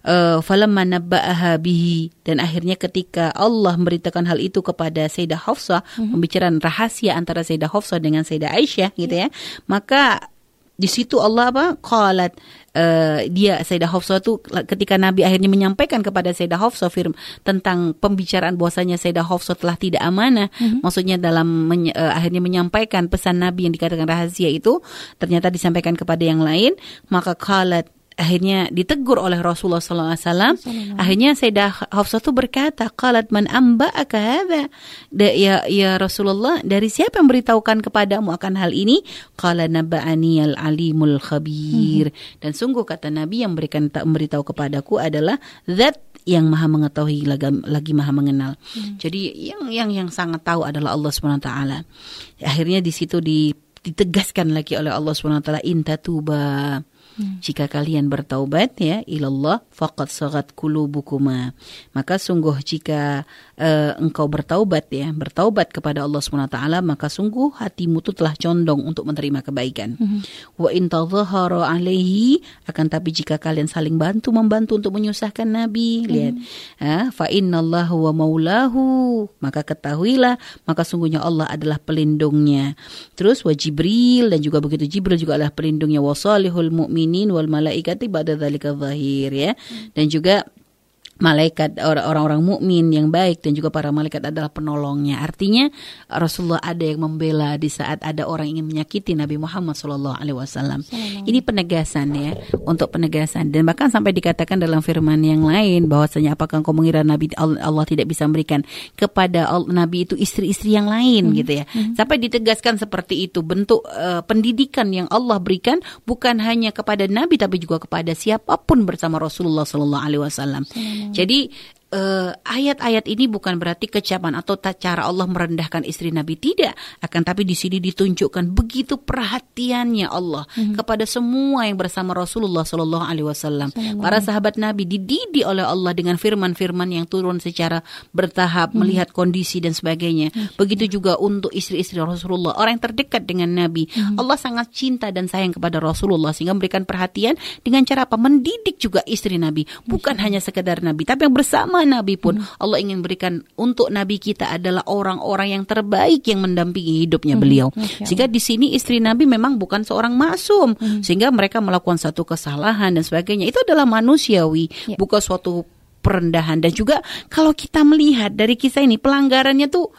Uh, falamma nabba'aha bihi dan akhirnya ketika Allah memberitakan hal itu kepada Sayyidah Hafsah, hmm. pembicaraan rahasia antara Sayyidah Hafsah dengan Sayyidah Aisyah gitu ya. Maka di situ Allah apa? Qalat uh, dia Sayyidah Hafsah itu ketika Nabi akhirnya menyampaikan kepada Sayyidah Hafsah firm tentang pembicaraan bahwasanya Sayyidah Hafsah telah tidak amanah, mm-hmm. maksudnya dalam menye, uh, akhirnya menyampaikan pesan Nabi yang dikatakan rahasia itu ternyata disampaikan kepada yang lain, maka qalat akhirnya ditegur oleh Rasulullah SAW. Akhirnya Sayyidah Hafsah itu berkata, "Qalat man amba'aka hadza?" Ya ya Rasulullah, dari siapa yang beritahukan kepadamu akan hal ini? Qala naba'ani al-alimul khabir. Hmm. Dan sungguh kata Nabi yang memberikan tak memberitahu kepadaku adalah zat yang maha mengetahui lagi, lagi maha mengenal. Hmm. Jadi yang yang yang sangat tahu adalah Allah Subhanahu wa taala. Akhirnya di situ ditegaskan lagi oleh Allah Subhanahu wa taala intatuba Hmm. Jika kalian bertaubat ya ilallah faqad sagat kulubukuma. Maka sungguh jika uh, engkau bertaubat ya, bertaubat kepada Allah SWT, maka sungguh hatimu itu telah condong untuk menerima kebaikan. Hmm. Wa in alaihi akan tapi jika kalian saling bantu membantu untuk menyusahkan Nabi, hmm. lihat. Uh, fa innallahu wa maulahu, maka ketahuilah maka sungguhnya Allah adalah pelindungnya. Terus wa Jibril dan juga begitu Jibril juga adalah pelindungnya wa salihul mu'min mu'minin wal malaikati ba'da dzalika zahir ya. Dan juga malaikat orang-orang mukmin yang baik dan juga para malaikat adalah penolongnya. Artinya Rasulullah ada yang membela di saat ada orang ingin menyakiti Nabi Muhammad Shallallahu Alaihi Wasallam. Ini penegasan ya untuk penegasan dan bahkan sampai dikatakan dalam firman yang lain bahwasanya apakah engkau mengira Nabi Allah tidak bisa memberikan kepada Nabi itu istri-istri yang lain hmm. gitu ya. Hmm. Sampai ditegaskan seperti itu bentuk uh, pendidikan yang Allah berikan bukan hanya kepada Nabi tapi juga kepada siapa pun bersama Rasulullah Shallallahu Alaihi Wasallam. Jadi eh, ayat-ayat ini bukan berarti kecaman atau cara Allah merendahkan istri Nabi tidak, akan tapi di sini ditunjukkan begitu perhatiannya Allah hmm. kepada semua yang bersama Rasulullah Shallallahu Alaihi Wasallam. Para sahabat Nabi dididik oleh Allah dengan firman-firman yang turun secara bertahap, hmm. melihat kondisi dan sebagainya. Hmm. Begitu juga untuk istri-istri Rasulullah, orang yang terdekat dengan Nabi. Hmm. Allah sangat cinta dan sayang kepada Rasulullah sehingga memberikan perhatian dengan cara apa? Mendidik juga istri Nabi, bukan hanya sekedar Nabi, tapi yang bersama nabi pun hmm. Allah ingin berikan untuk nabi kita adalah orang-orang yang terbaik yang mendampingi hidupnya hmm. beliau. Okay. Sehingga di sini istri nabi memang bukan seorang masum hmm. sehingga mereka melakukan satu kesalahan dan sebagainya. Itu adalah manusiawi, yeah. bukan suatu perendahan dan juga kalau kita melihat dari kisah ini pelanggarannya tuh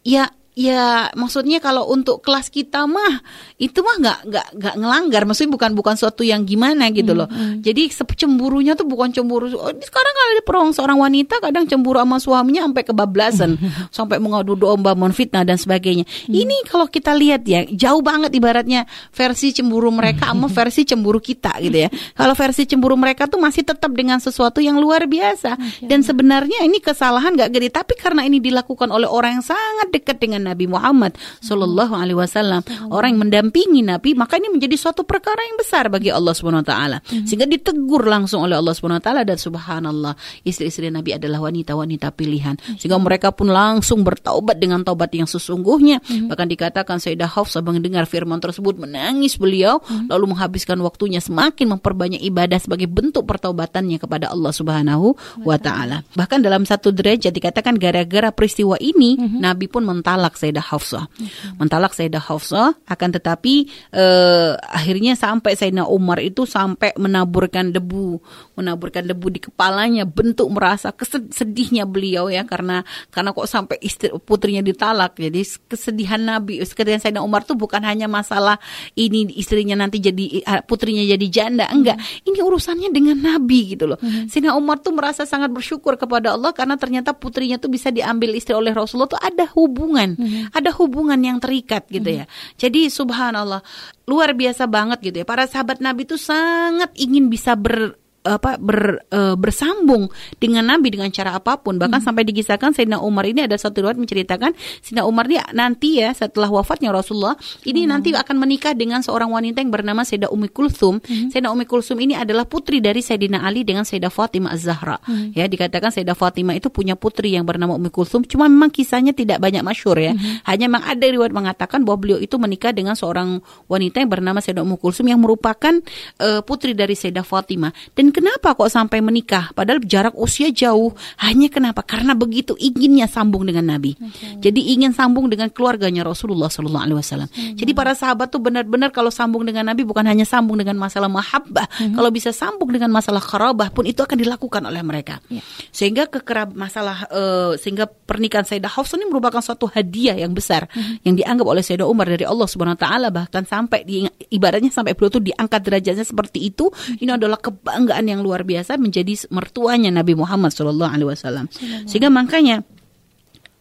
ya ya maksudnya kalau untuk kelas kita mah itu mah nggak nggak nggak ngelanggar. Maksudnya bukan bukan suatu yang gimana gitu loh. Hmm, hmm. jadi cemburunya tuh bukan cemburu oh, sekarang kalau ada perang seorang wanita kadang cemburu sama suaminya sampai kebablasan. Sampai mengadu domba menfitnah dan sebagainya. Hmm. ini kalau kita lihat ya jauh banget ibaratnya versi cemburu mereka sama versi cemburu kita gitu ya. Kalau versi cemburu mereka tuh masih tetap dengan sesuatu yang luar biasa. Dan sebenarnya ini kesalahan nggak gede tapi karena ini dilakukan oleh orang yang sangat dekat dengan Nabi Muhammad Shallallahu Alaihi Wasallam orang yang mendampingi Nabi maka ini menjadi suatu perkara yang besar bagi Allah Subhanahu Wa Taala hmm. sehingga ditegur langsung oleh Allah Subhanahu Wa Taala dan Subhanallah istri-istri Nabi adalah wanita-wanita pilihan sehingga mereka pun langsung bertaubat dengan taubat yang sesungguhnya hmm. bahkan dikatakan Sayyidah Hafsah mendengar firman tersebut menangis beliau hmm. lalu menghabiskan waktunya semakin memperbanyak ibadah sebagai bentuk pertaubatannya kepada Allah Subhanahu wa taala. Bahkan dalam satu derajat dikatakan gara-gara peristiwa ini Nabi pun mentalak mentalak Sayyidah Hafsah. Okay. Mentalak Sayyidah Hafsah akan tetapi eh, akhirnya sampai Sayyidina Umar itu sampai menaburkan debu, menaburkan debu di kepalanya, bentuk merasa kesedihnya beliau ya karena karena kok sampai istri putrinya ditalak. Jadi kesedihan Nabi, kesedihan Sayyidina Umar tuh bukan hanya masalah ini istrinya nanti jadi eh, putrinya jadi janda, enggak. Hmm. Ini urusannya dengan Nabi gitu loh. Hmm. Sayyidina Umar tuh merasa sangat bersyukur kepada Allah karena ternyata putrinya tuh bisa diambil istri oleh Rasulullah tuh ada hubungan hmm. ada hubungan yang terikat gitu hmm. ya. Jadi subhanallah luar biasa banget gitu ya. Para sahabat Nabi itu sangat ingin bisa ber apa ber, e, bersambung dengan Nabi dengan cara apa pun bahkan hmm. sampai dikisahkan Sayyidina Umar ini ada satu riwayat menceritakan Sayyidina Umar dia nanti ya setelah wafatnya Rasulullah ini hmm. nanti akan menikah dengan seorang wanita yang bernama Sayyidah Ummi Kulsum hmm. Sayyidah Ummi Kulsum ini adalah putri dari Sayyidina Ali dengan Sayyidah Fatimah Az-Zahra hmm. ya dikatakan Sayyidah Fatimah itu punya putri yang bernama Ummi Kulsum cuma memang kisahnya tidak banyak masyur ya hmm. hanya memang ada riwayat mengatakan bahwa beliau itu menikah dengan seorang wanita yang bernama Sayyidah Ummi Kulsum yang merupakan uh, putri dari Sayyidah Fatimah dan kenapa kok sampai menikah? Padahal jarak usia jauh. Hanya kenapa? Karena begitu inginnya sambung dengan Nabi. Okay. Jadi ingin sambung dengan keluarganya Rasulullah Sallallahu Alaihi Wasallam. Hmm. Jadi para sahabat tuh benar-benar kalau sambung dengan Nabi bukan hanya sambung dengan masalah mahabbah. Hmm. Kalau bisa sambung dengan masalah kerabah pun itu akan dilakukan oleh mereka. Yeah. Sehingga kekerab masalah uh, sehingga pernikahan Sayyidah Hafsah ini merupakan suatu hadiah yang besar hmm. yang dianggap oleh Sayyidah Umar dari Allah Subhanahu Wa Taala bahkan sampai di, ibaratnya sampai beliau tuh diangkat derajatnya seperti itu. Hmm. Ini adalah kebanggaan yang luar biasa menjadi mertuanya Nabi Muhammad Shallallahu Alaihi Wasallam. Sehingga makanya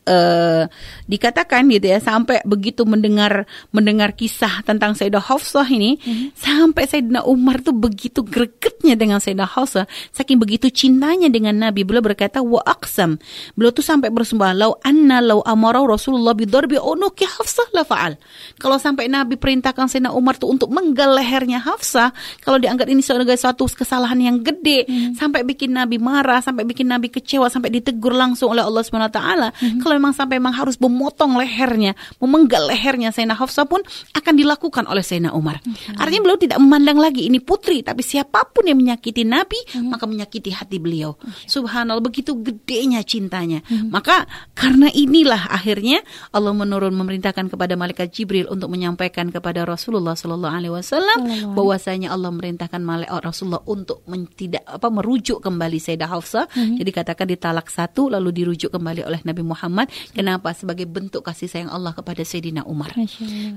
uh, dikatakan gitu ya sampai begitu mendengar mendengar kisah tentang Sayyidah Hafsah ini mm-hmm. sampai Sayyidina Umar tuh begitu gregetnya dengan Sayyidah Hafsah saking begitu cintanya dengan Nabi beliau berkata wa aqsam beliau tuh sampai bersumpah lau anna lau amara Rasulullah bidarbi unuki Hafsah la faal kalau sampai Nabi perintahkan Sayyidina Umar tuh untuk menggal lehernya Hafsah kalau dianggap ini sebagai suatu kesalahan yang gede mm-hmm. sampai bikin Nabi marah sampai bikin Nabi kecewa sampai ditegur langsung oleh Allah Subhanahu wa taala mm-hmm kalau memang sampai memang harus memotong lehernya, memenggal lehernya Sayyidina Hafsah pun akan dilakukan oleh Sayyidina Umar. Hmm. Artinya beliau tidak memandang lagi ini putri, tapi siapa pun yang menyakiti Nabi, hmm. maka menyakiti hati beliau. Hmm. Subhanallah, begitu gedenya cintanya. Hmm. Maka karena inilah akhirnya Allah menurun memerintahkan kepada malaikat Jibril untuk menyampaikan kepada Rasulullah Shallallahu Alaihi Wasallam bahwasanya Allah merintahkan malaikat Rasulullah untuk men, tidak apa merujuk kembali Sayyidah Hafsah. Hmm. Jadi katakan ditalak satu lalu dirujuk kembali oleh Nabi Muhammad Muhammad. Kenapa? Sebagai bentuk kasih sayang Allah kepada Sayyidina Umar.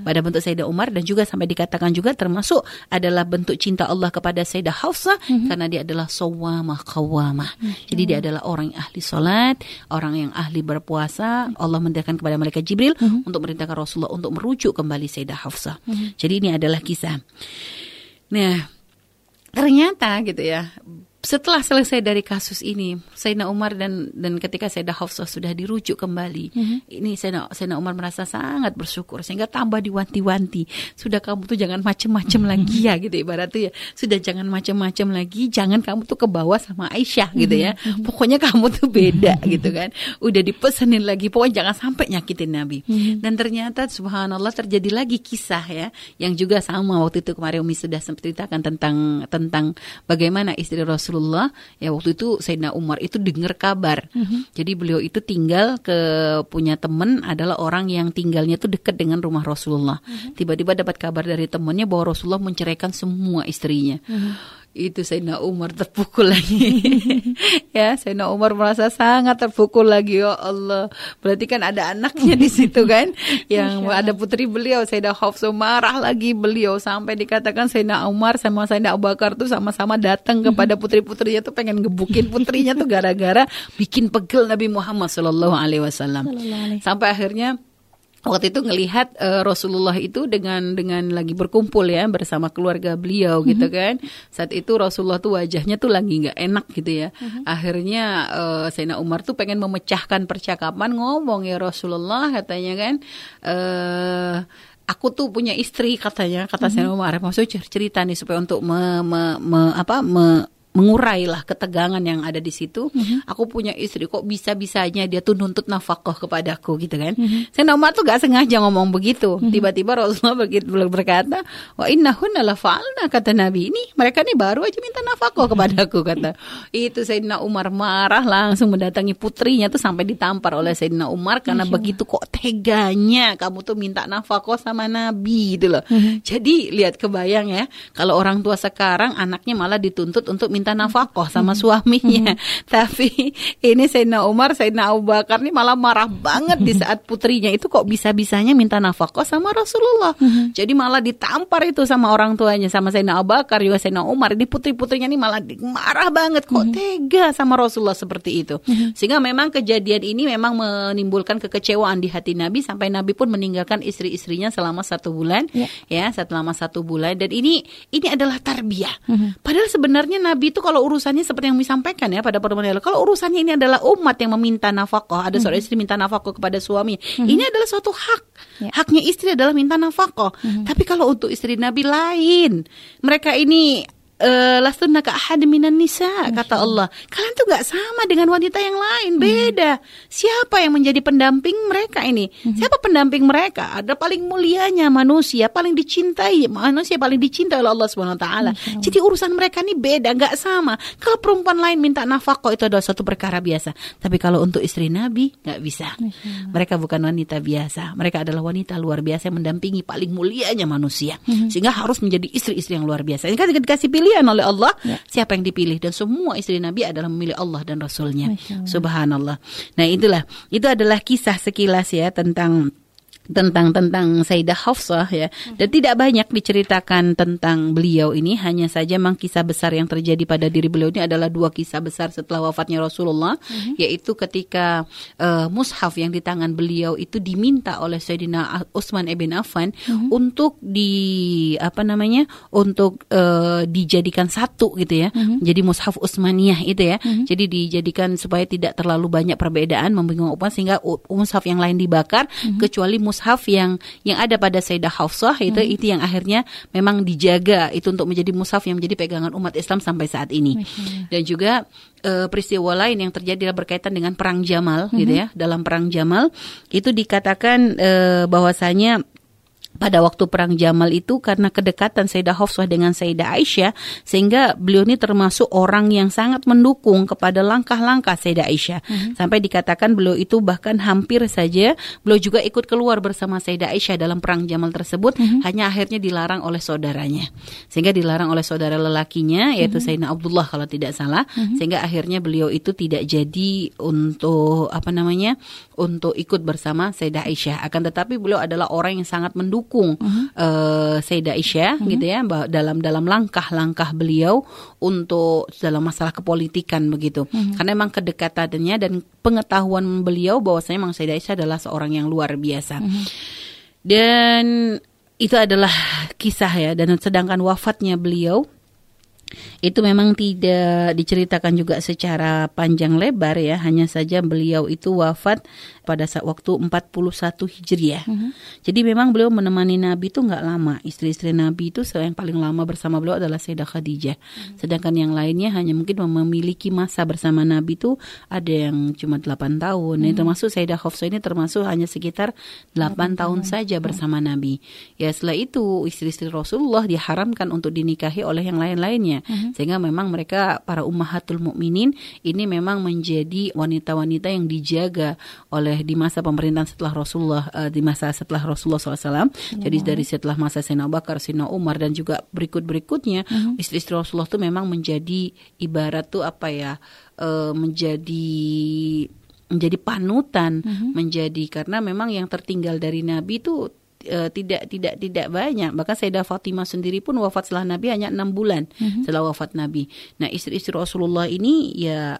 Pada bentuk Sayyidina Umar dan juga sampai dikatakan juga termasuk adalah bentuk cinta Allah kepada Sayyidah Hafsah mm-hmm. karena dia adalah sawamah qawamah. Jadi dia adalah orang yang ahli salat, orang yang ahli berpuasa. Allah mendatangkan kepada malaikat Jibril mm-hmm. untuk merintahkan Rasulullah untuk merujuk kembali Sayyidah Hafsah. Mm-hmm. Jadi ini adalah kisah. Nah, ternyata gitu ya setelah selesai dari kasus ini, Sayyidina Umar dan dan ketika Sayyidah Hafsah sudah dirujuk kembali, mm-hmm. ini Sayyidina, Sayyidina Umar merasa sangat bersyukur sehingga tambah diwanti-wanti. Sudah kamu tuh jangan macem-macem mm-hmm. lagi ya gitu ibaratnya ya. Sudah jangan macem-macem lagi, jangan kamu tuh ke bawah sama Aisyah gitu ya. Mm-hmm. Pokoknya kamu tuh beda mm-hmm. gitu kan. Udah dipesenin lagi, pokoknya jangan sampai nyakitin Nabi. Mm-hmm. Dan ternyata subhanallah terjadi lagi kisah ya yang juga sama waktu itu kemarin Umi sudah sempat ceritakan tentang tentang bagaimana istri Rasul Rasulullah ya waktu itu Sayyidina Umar itu dengar kabar. Mm-hmm. Jadi beliau itu tinggal ke punya teman adalah orang yang tinggalnya itu dekat dengan rumah Rasulullah. Mm-hmm. Tiba-tiba dapat kabar dari temannya bahwa Rasulullah menceraikan semua istrinya. Mm-hmm itu Sayyidina Umar terpukul lagi. ya, Sayyidina Umar merasa sangat terpukul lagi. Ya Allah. Berarti kan ada anaknya di situ kan. yang ada putri beliau Sayyidina Hafsah marah lagi beliau sampai dikatakan Sayyidina Umar sama Sayyidina Abu Bakar tuh sama-sama datang kepada putri-putrinya tuh pengen gebukin putrinya tuh gara-gara bikin pegel Nabi Muhammad Shallallahu alaihi wasallam. Sampai akhirnya waktu itu ngelihat uh, Rasulullah itu dengan dengan lagi berkumpul ya bersama keluarga beliau mm-hmm. gitu mhm. kan saat itu Rasulullah tuh wajahnya tuh lagi nggak enak gitu ya mm-hmm. akhirnya uh, Sayyidina Umar tuh pengen memecahkan percakapan ngomong ya Rasulullah katanya kan uh, aku tuh punya istri katanya kata mm-hmm. Sayyidina Umar maksudnya cerita nih supaya untuk me, me, me apa me, mengurailah ketegangan yang ada di situ. Mm-hmm. Aku punya istri kok bisa-bisanya dia tuh nuntut nafkah kepadaku gitu kan. Mm-hmm. Saya Umar tuh gak sengaja ngomong begitu. Mm-hmm. Tiba-tiba Rasulullah begitu berkata, "Wa innahunna la fa'alna," kata Nabi. Ini mereka nih baru aja minta nafkah kepadaku kata. Itu Sayyidina Umar marah langsung mendatangi putrinya tuh sampai ditampar oleh Sayyidina Umar karena begitu kok teganya kamu tuh minta nafkah sama Nabi gitu loh. Mm-hmm. Jadi lihat kebayang ya, kalau orang tua sekarang anaknya malah dituntut untuk minta minta nafkah sama hmm. suaminya. Hmm. Tapi ini Sayyidina Umar, Sayyidina Abu Bakar ini malah marah banget di saat putrinya itu kok bisa-bisanya minta nafkah sama Rasulullah. Hmm. Jadi malah ditampar itu sama orang tuanya sama Sayyidina Abu Bakar juga Sayyidina Umar. Ini putri-putrinya ini malah marah banget kok tega sama Rasulullah seperti itu. Sehingga memang kejadian ini memang menimbulkan kekecewaan di hati Nabi sampai Nabi pun meninggalkan istri-istrinya selama satu bulan ya, ya selama satu bulan dan ini ini adalah tarbiyah. Padahal sebenarnya Nabi itu kalau urusannya seperti yang disampaikan ya pada pertemuan lalu, kalau urusannya ini adalah umat yang meminta nafkah, ada seorang -hmm. istri minta nafkah kepada suami, mm -hmm. ini adalah suatu hak. Yeah. Haknya istri adalah minta nafkah. Mm -hmm. Tapi kalau untuk istri Nabi lain, mereka ini uh, lastunna ka ahad minan nisa kata Allah. Kalian tuh nggak sama dengan wanita yang lain, hmm. beda. Siapa yang menjadi pendamping mereka ini? Hmm. Siapa pendamping mereka? Ada paling mulianya manusia, paling dicintai manusia paling dicintai oleh Allah Subhanahu wa taala. Jadi urusan mereka ini beda, nggak sama. Kalau perempuan lain minta nafkah itu adalah suatu perkara biasa. Tapi kalau untuk istri Nabi nggak bisa. Mereka bukan wanita biasa. Mereka adalah wanita luar biasa yang mendampingi paling mulianya manusia. Hmm. Sehingga harus menjadi istri-istri yang luar biasa. Ini kan dikasih pilih pilihan oleh Allah, ya. siapa yang dipilih dan semua istri Nabi adalah memilih Allah dan Rasulnya. Subhanallah. Nah itulah, itu adalah kisah sekilas ya tentang tentang tentang Sayyidah Hafsah ya dan tidak banyak diceritakan tentang beliau ini hanya saja memang kisah besar yang terjadi pada diri beliau ini adalah dua kisah besar setelah wafatnya Rasulullah mm-hmm. yaitu ketika uh, mushaf yang di tangan beliau itu diminta oleh Sayyidina Utsman ibn Affan mm-hmm. untuk di apa namanya untuk uh, dijadikan satu gitu ya mm-hmm. jadi mushaf Utsmaniyah itu ya mm-hmm. jadi dijadikan supaya tidak terlalu banyak perbedaan membingungkan sehingga mushaf yang lain dibakar mm-hmm. kecuali mushaf mushaf yang yang ada pada Sayyidah Hafsah itu hmm. itu yang akhirnya memang dijaga itu untuk menjadi mushaf yang menjadi pegangan umat Islam sampai saat ini. Dan juga e, peristiwa lain yang terjadi berkaitan dengan perang Jamal hmm. gitu ya. Dalam perang Jamal itu dikatakan e, bahwasanya pada waktu perang Jamal itu karena kedekatan Sayyidah Hafsah dengan Sayyidah Aisyah sehingga beliau ini termasuk orang yang sangat mendukung kepada langkah-langkah Sayyidah Aisyah mm-hmm. sampai dikatakan beliau itu bahkan hampir saja beliau juga ikut keluar bersama Sayyidah Aisyah dalam perang Jamal tersebut mm-hmm. hanya akhirnya dilarang oleh saudaranya sehingga dilarang oleh saudara lelakinya yaitu mm-hmm. Sayyidina Abdullah kalau tidak salah mm-hmm. sehingga akhirnya beliau itu tidak jadi untuk apa namanya untuk ikut bersama Sayyidah Aisyah akan tetapi beliau adalah orang yang sangat mendukung mendukung uh-huh. uh, Sayyidah Aisyah uh-huh. gitu ya dalam dalam langkah-langkah beliau untuk dalam masalah kepolitikan begitu. Uh-huh. Karena memang kedekatannya dan pengetahuan beliau bahwasanya memang Sayyidah Aisyah adalah seorang yang luar biasa. Uh-huh. Dan itu adalah kisah ya dan sedangkan wafatnya beliau itu memang tidak diceritakan juga secara panjang lebar ya hanya saja beliau itu wafat pada saat waktu 41 Hijriah. Mm -hmm. Jadi memang beliau menemani Nabi itu nggak lama. Istri-istri Nabi itu yang paling lama bersama beliau adalah Sayyidah Khadijah. Mm -hmm. Sedangkan yang lainnya hanya mungkin memiliki masa bersama Nabi itu ada yang cuma 8 tahun. Mm -hmm. Nah, termasuk Sayyidah Hafsah ini termasuk hanya sekitar 8, 8 tahun saja bersama mm -hmm. Nabi. Ya setelah itu istri-istri Rasulullah diharamkan untuk dinikahi oleh yang lain-lainnya. Mm -hmm. Sehingga memang mereka para ummahatul mukminin ini memang menjadi wanita-wanita yang dijaga oleh oleh di masa pemerintahan setelah Rasulullah uh, di masa setelah Rasulullah SAW. Ya. Jadi dari setelah masa Sayyidina Abu Bakar, Sayyidina Umar dan juga berikut berikutnya uh-huh. istri-istri Rasulullah itu memang menjadi ibarat tuh apa ya uh, menjadi menjadi panutan, uh-huh. menjadi karena memang yang tertinggal dari Nabi itu uh, tidak tidak tidak banyak. Bahkan Sayyidah Fatimah sendiri pun wafat setelah Nabi hanya enam bulan uh-huh. setelah wafat Nabi. Nah istri-istri Rasulullah ini ya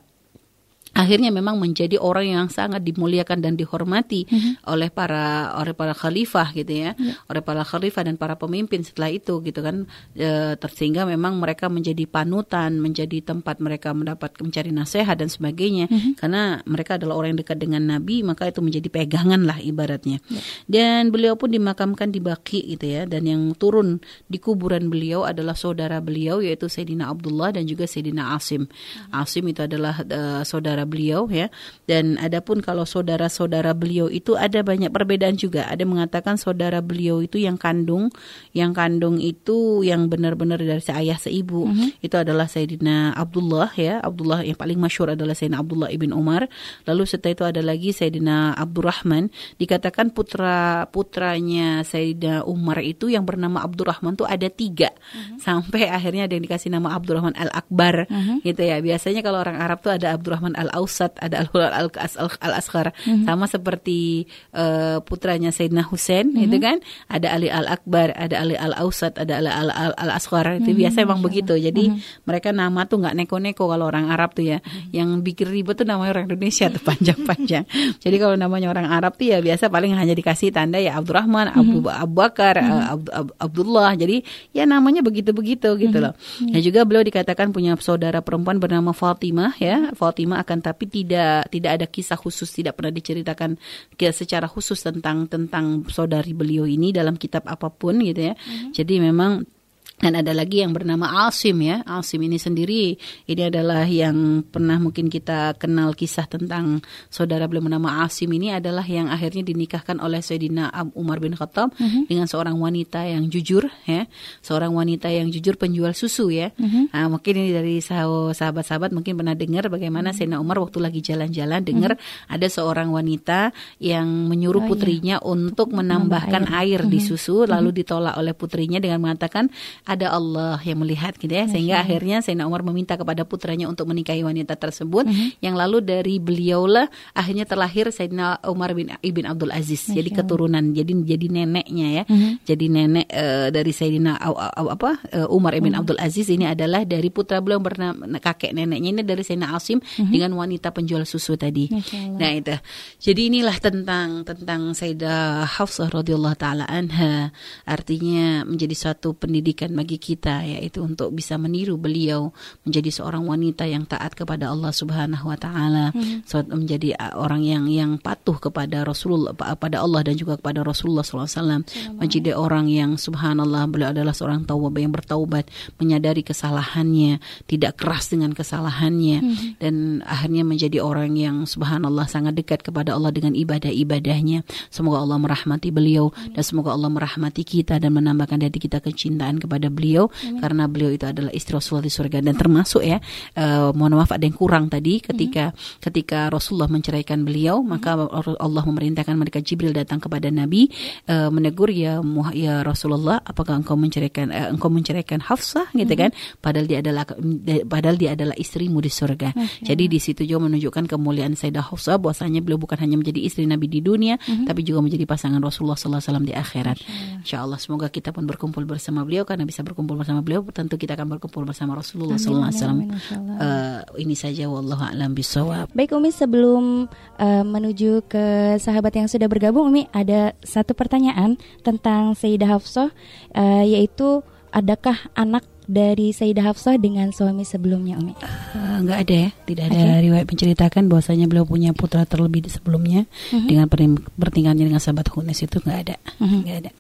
akhirnya memang menjadi orang yang sangat dimuliakan dan dihormati mm-hmm. oleh para oleh para khalifah gitu ya, yeah. oleh para khalifah dan para pemimpin setelah itu gitu kan e, memang mereka menjadi panutan, menjadi tempat mereka mendapat mencari nasihat dan sebagainya mm-hmm. karena mereka adalah orang yang dekat dengan Nabi maka itu menjadi pegangan lah ibaratnya. Yeah. Dan beliau pun dimakamkan di Baki gitu ya dan yang turun di kuburan beliau adalah saudara beliau yaitu Sayyidina Abdullah dan juga Sayyidina Asim. Mm-hmm. Asim itu adalah uh, saudara beliau ya. Dan adapun kalau saudara-saudara beliau itu ada banyak perbedaan juga. Ada mengatakan saudara beliau itu yang kandung, yang kandung itu yang benar-benar dari seayah seibu. Mm -hmm. Itu adalah Sayyidina Abdullah ya. Abdullah yang paling masyur adalah Sayyidina Abdullah ibn Umar. Lalu setelah itu ada lagi Sayyidina Abdurrahman. Dikatakan putra putranya Sayyidina Umar itu yang bernama Abdurrahman tuh ada tiga. Mm -hmm. Sampai akhirnya ada yang dikasih nama Abdurrahman Al-Akbar mm -hmm. gitu ya. Biasanya kalau orang Arab tuh ada Abdurrahman Al Al-Ausat, ada Al-Hulal Al-Asghar. Mm-hmm. Sama seperti uh, putranya Sayyidina Hussein mm-hmm. itu kan, ada Ali Al-Akbar, ada Ali Al-Ausat, ada Ali Al-Asghar. Itu mm-hmm. biasa emang begitu. Jadi mm-hmm. mereka nama tuh nggak neko-neko kalau orang Arab tuh ya. Mm-hmm. Yang bikin ribet tuh namanya orang Indonesia tuh panjang-panjang. Jadi kalau namanya orang Arab tuh ya biasa paling hanya dikasih tanda ya Abdurrahman, mm-hmm. Abu Abu Bakar, mm-hmm. Ab, Ab, Abdullah. Jadi ya namanya begitu-begitu gitu loh. Mm-hmm. Dan juga beliau dikatakan punya saudara perempuan bernama Fatimah ya. Fatimah akan tapi tidak tidak ada kisah khusus tidak pernah diceritakan secara khusus tentang tentang saudari beliau ini dalam kitab apa pun gitu ya. Mm-hmm. Jadi memang dan ada lagi yang bernama Asim ya. Asim ini sendiri ini adalah yang pernah mungkin kita kenal kisah tentang saudara beliau bernama Asim ini adalah yang akhirnya dinikahkan oleh Sayyidina Umar bin Khattab mhm. -huh. dengan seorang wanita yang jujur ya. Seorang wanita yang jujur penjual susu ya. Mhm. -huh. nah, mungkin ini dari sahabat-sahabat mungkin pernah dengar bagaimana mhm. Sayyidina Umar waktu lagi jalan-jalan dengar uh -huh. ada seorang wanita yang menyuruh oh, iya. putrinya iya. untuk menambahkan air, air uh -huh. di susu lalu ditolak oleh putrinya dengan mengatakan ada Allah yang melihat gitu ya sehingga akhirnya Sayyidina Umar meminta kepada putranya untuk menikahi wanita tersebut. Mm-hmm. yang lalu dari beliaulah akhirnya terlahir Sayyidina Umar bin Ibn Abdul Aziz. Masya jadi keturunan jadi jadi neneknya ya. Mm-hmm. jadi nenek uh, dari Sayyidina uh, uh, apa uh, Umar Ibn mm-hmm. Abdul Aziz ini adalah dari putra beliau bernama kakek neneknya ini dari Sayyidina Asim mm-hmm. dengan wanita penjual susu tadi. Nah itu. Jadi inilah tentang tentang Sayyidah Hafsah radhiyallahu taala anha. Artinya menjadi suatu pendidikan bagi kita yaitu untuk bisa meniru beliau menjadi seorang wanita yang taat kepada Allah Subhanahu wa taala, hmm. menjadi uh, orang yang yang patuh kepada Rasulullah pada Allah dan juga kepada Rasulullah SAW, menjadi orang yang subhanallah beliau adalah seorang tawab yang bertaubat, menyadari kesalahannya, tidak keras dengan kesalahannya hmm. dan akhirnya menjadi orang yang subhanallah sangat dekat kepada Allah dengan ibadah-ibadahnya. Semoga Allah merahmati beliau hmm. dan semoga Allah merahmati kita dan menambahkan dari kita kecintaan kepada kepada beliau hmm. karena beliau itu adalah istri Rasulullah di surga dan termasuk ya uh, mohon maaf ada yang kurang tadi ketika hmm. ketika Rasulullah menceraikan beliau hmm. maka Allah memerintahkan mereka Jibril datang kepada Nabi uh, menegur ya ya Rasulullah apakah engkau menceraikan uh, engkau menceraikan Hafsah gitu hmm. kan padahal dia adalah padahal dia adalah istrimu di surga. Hmm. Jadi di situ juga menunjukkan kemuliaan Sayyidah Hafsah bahwasanya beliau bukan hanya menjadi istri Nabi di dunia hmm. tapi juga menjadi pasangan Rasulullah sallallahu alaihi wasallam di akhirat. Insyaallah semoga kita pun berkumpul bersama beliau karena bisa bisa berkumpul bersama beliau, tentu kita akan berkumpul bersama Rasulullah Sallallahu Alaihi Wasallam. Uh, ini saja, wallahu a'lam bisawab. Baik Umi, sebelum uh, menuju ke sahabat yang sudah bergabung, Umi ada satu pertanyaan tentang Sayyidah Hafsah, uh, yaitu adakah anak dari Sayyidah Hafsah dengan suami sebelumnya Umi? Uh, enggak ada ya, tidak ada okay. riwayat menceritakan bahwasanya beliau punya putra terlebih sebelumnya uh-huh. dengan bertingkahnya dengan sahabat Hunes itu enggak ada, uh-huh. enggak ada.